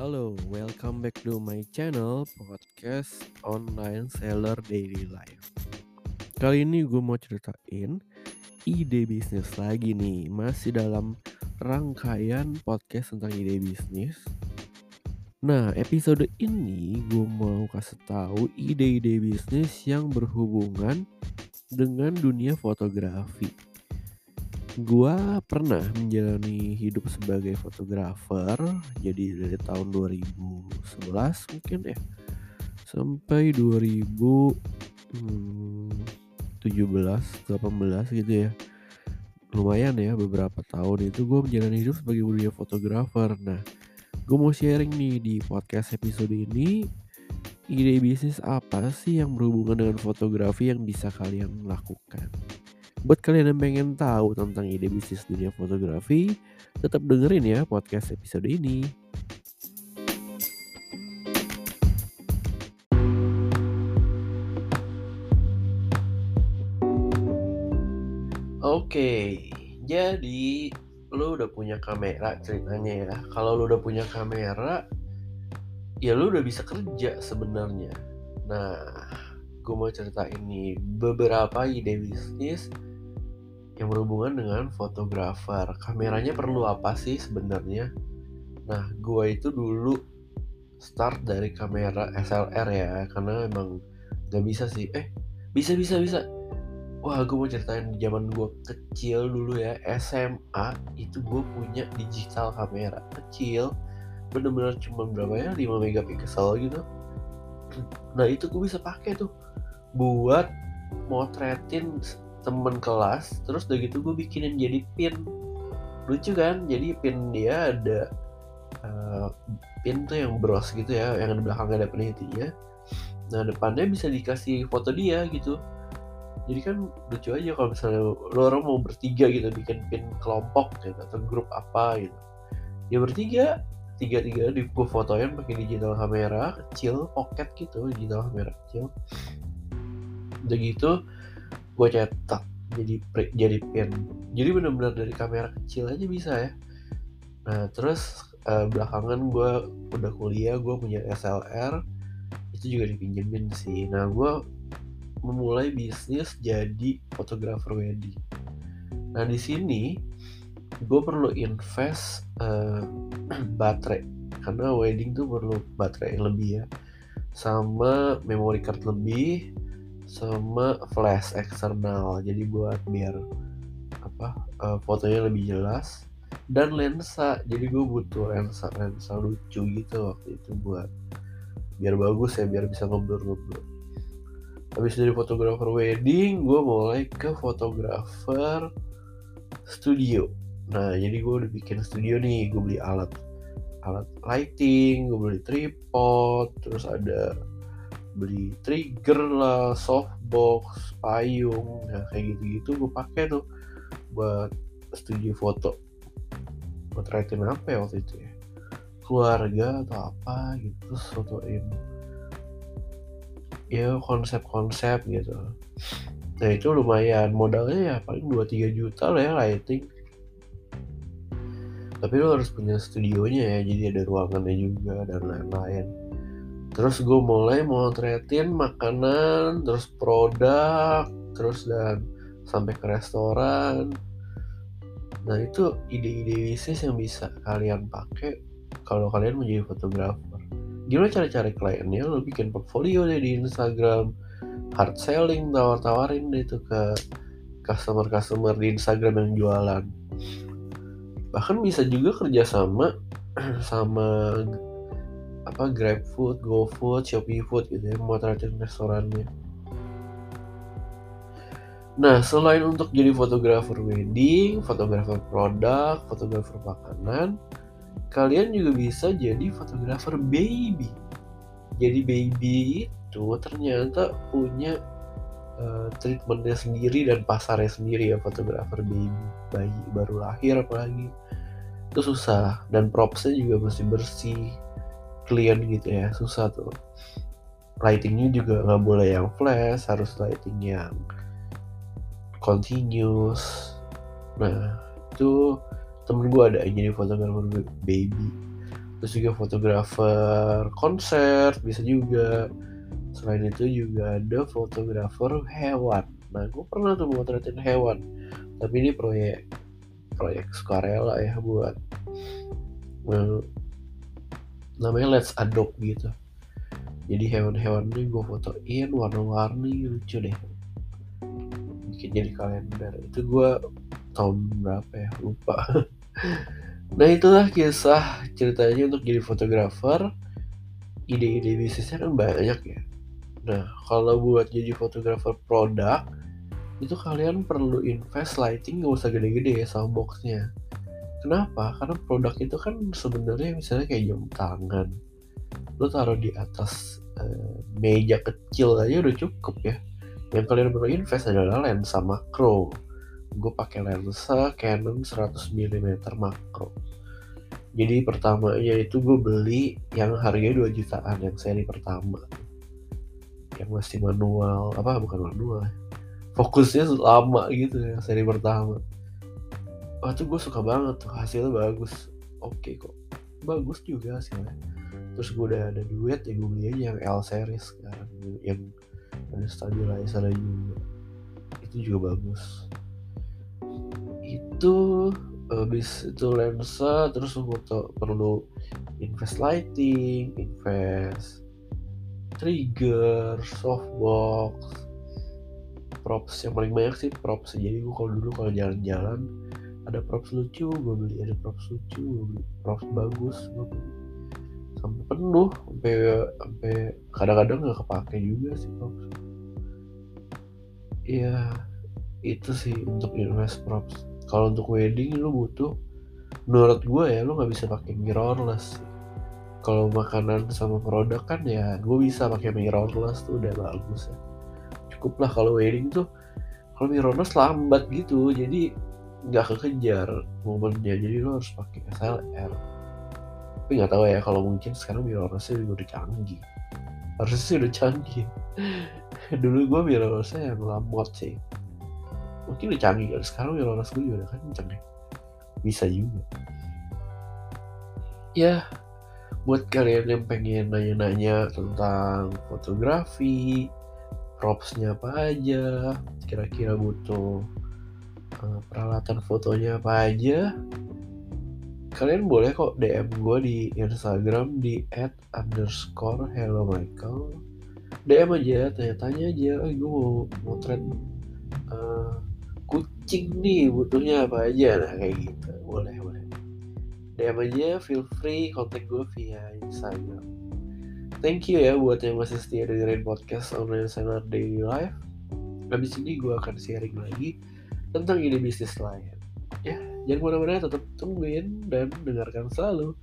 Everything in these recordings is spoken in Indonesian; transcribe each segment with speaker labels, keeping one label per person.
Speaker 1: Halo, welcome back to my channel podcast online seller daily life. Kali ini gue mau ceritain ide bisnis lagi nih, masih dalam rangkaian podcast tentang ide bisnis. Nah, episode ini gue mau kasih tahu ide-ide bisnis yang berhubungan dengan dunia fotografi. Gua pernah menjalani hidup sebagai fotografer, jadi dari tahun 2011 mungkin ya sampai 2017, 18 gitu ya. Lumayan ya beberapa tahun itu gue menjalani hidup sebagai dunia fotografer. Nah, gue mau sharing nih di podcast episode ini ide bisnis apa sih yang berhubungan dengan fotografi yang bisa kalian lakukan. Buat kalian yang pengen tahu tentang ide bisnis dunia fotografi, tetap dengerin ya podcast episode ini. Oke, jadi lu udah punya kamera ceritanya ya. Kalau lu udah punya kamera, ya lu udah bisa kerja sebenarnya. Nah, gue mau cerita ini beberapa ide bisnis yang berhubungan dengan fotografer. Kameranya perlu apa sih sebenarnya? Nah, gue itu dulu start dari kamera SLR ya, karena emang gak bisa sih. Eh, bisa bisa bisa. Wah, gue mau ceritain zaman gue kecil dulu ya, SMA itu gue punya digital kamera kecil, bener-bener cuma berapa ya, 5 megapiksel gitu. Nah itu gue bisa pakai tuh buat motretin temen kelas terus udah gitu gue bikinin jadi pin. Lucu kan? Jadi pin dia ada uh, pin tuh yang bros gitu ya yang di belakangnya ada penitinya. Nah depannya bisa dikasih foto dia gitu. Jadi kan lucu aja kalau misalnya lo orang mau bertiga gitu bikin pin kelompok gitu atau grup apa gitu. Ya bertiga tiga tiga di gue fotoin pakai digital kamera kecil pocket gitu digital kamera kecil. Udah gitu gue cetak jadi jadi pin. Jadi benar-benar dari kamera kecil aja bisa ya. Nah terus uh, belakangan gue udah kuliah gue punya SLR itu juga dipinjemin sih. Nah gue memulai bisnis jadi fotografer wedding. Nah di sini gue perlu invest uh, baterai karena wedding tuh perlu baterai yang lebih ya sama memory card lebih sama flash eksternal jadi buat biar apa uh, fotonya lebih jelas dan lensa. Jadi gue butuh lensa lensa lucu gitu waktu itu buat biar bagus ya biar bisa ngobrol ngobrol habis dari fotografer wedding gue mulai ke fotografer studio. Nah jadi gue udah bikin studio nih. Gue beli alat alat lighting gue beli tripod terus ada beli trigger lah, softbox, payung, ya kayak gitu-gitu gue pakai tuh buat studio foto. Writing apa ya waktu itu ya? Keluarga atau apa gitu, terus fotoin ya konsep-konsep gitu. Nah itu lumayan modalnya ya paling 2-3 juta lah ya lighting. Tapi lo harus punya studionya ya, jadi ada ruangannya juga dan lain-lain terus gue mulai motretin makanan terus produk terus dan sampai ke restoran. Nah itu ide-ide bisnis yang bisa kalian pakai kalau kalian menjadi fotografer. Gimana cara cari kliennya? Lo bikin portfolio deh di Instagram hard selling tawar-tawarin deh itu ke customer-customer di Instagram yang jualan. Bahkan bisa juga kerjasama sama apa GrabFood, GoFood, ShopeeFood gitu ya motretin restorannya. Nah, selain untuk jadi fotografer wedding, fotografer produk, fotografer makanan, kalian juga bisa jadi fotografer baby. Jadi baby itu ternyata punya uh, treatmentnya sendiri dan pasarnya sendiri ya fotografer baby, bayi baru lahir apalagi itu susah dan propsnya juga mesti bersih clean gitu ya susah tuh. Lightingnya juga nggak boleh yang flash harus lighting yang continuous. Nah itu temen gue ada jadi fotografer baby. Terus juga fotografer konser bisa juga. Selain itu juga ada fotografer hewan. Nah gue pernah tuh motretin hewan. Tapi ini proyek proyek sukarela ya buat namanya Let's Adopt gitu. Jadi hewan-hewan ini gue fotoin warna-warni lucu deh. Bikin jadi kalender. Itu gue tahun berapa ya? Lupa. Nah itulah kisah ceritanya untuk jadi fotografer. Ide-ide bisnisnya kan banyak ya. Nah kalau buat jadi fotografer produk itu kalian perlu invest lighting gak usah gede-gede ya soundboxnya kenapa? Karena produk itu kan sebenarnya misalnya kayak jam tangan. Lo taruh di atas uh, meja kecil aja udah cukup ya. Yang kalian perlu invest adalah lensa makro gue pakai lensa Canon 100 mm makro. Jadi pertamanya itu gue beli yang harganya 2 jutaan yang seri pertama. Yang masih manual apa bukan manual. Fokusnya lama gitu ya seri pertama wah tuh gue suka banget tuh hasilnya bagus. Oke kok. Bagus juga hasilnya. Terus gue udah ada duit ya gue beli yang L series sekarang. Yang ada stabilizer juga. Itu juga bagus. Itu habis itu lensa terus foto perlu invest lighting invest trigger softbox props yang paling banyak sih props. Jadi gue kalau dulu kalau jalan-jalan ada props lucu gue beli ada props lucu gue beli props bagus gue beli. Sampai penuh sampai sampai kadang-kadang nggak kepake juga sih props. Iya itu sih untuk invest props. Kalau untuk wedding lu butuh menurut gue ya lu nggak bisa pakai mirrorless kalau makanan sama produk kan ya gue bisa pakai mirrorless tuh udah bagus ya. Cukup lah kalau wedding tuh kalau mirrorless lambat gitu jadi nggak kekejar momennya jadi lo harus pakai SLR tapi nggak tahu ya kalau mungkin sekarang mirrorlessnya udah canggih. Harusnya sih udah canggih. Dulu gue mirrorlessnya yang lambat sih. Mungkin udah canggih kan sekarang Mirrorless gue juga udah kenceng ya. Bisa juga. Ya buat kalian yang pengen nanya-nanya tentang fotografi propsnya apa aja kira-kira butuh uh, peralatan fotonya apa aja. Kalian boleh kok DM gue di Instagram di at underscore hello Michael. DM aja tanya-tanya aja. Oh, gue mau motret uh, kucing nih butuhnya apa aja. Nah kayak gitu. Boleh boleh. DM aja feel free kontak gue via Instagram. Thank you ya buat yang masih setia dengerin podcast online Center Daily Life. Habis ini gue akan sharing lagi tentang ide bisnis lain. Ya jangan ke mana-mana tetap tungguin dan dengarkan selalu.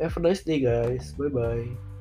Speaker 1: Have a nice day guys. Bye bye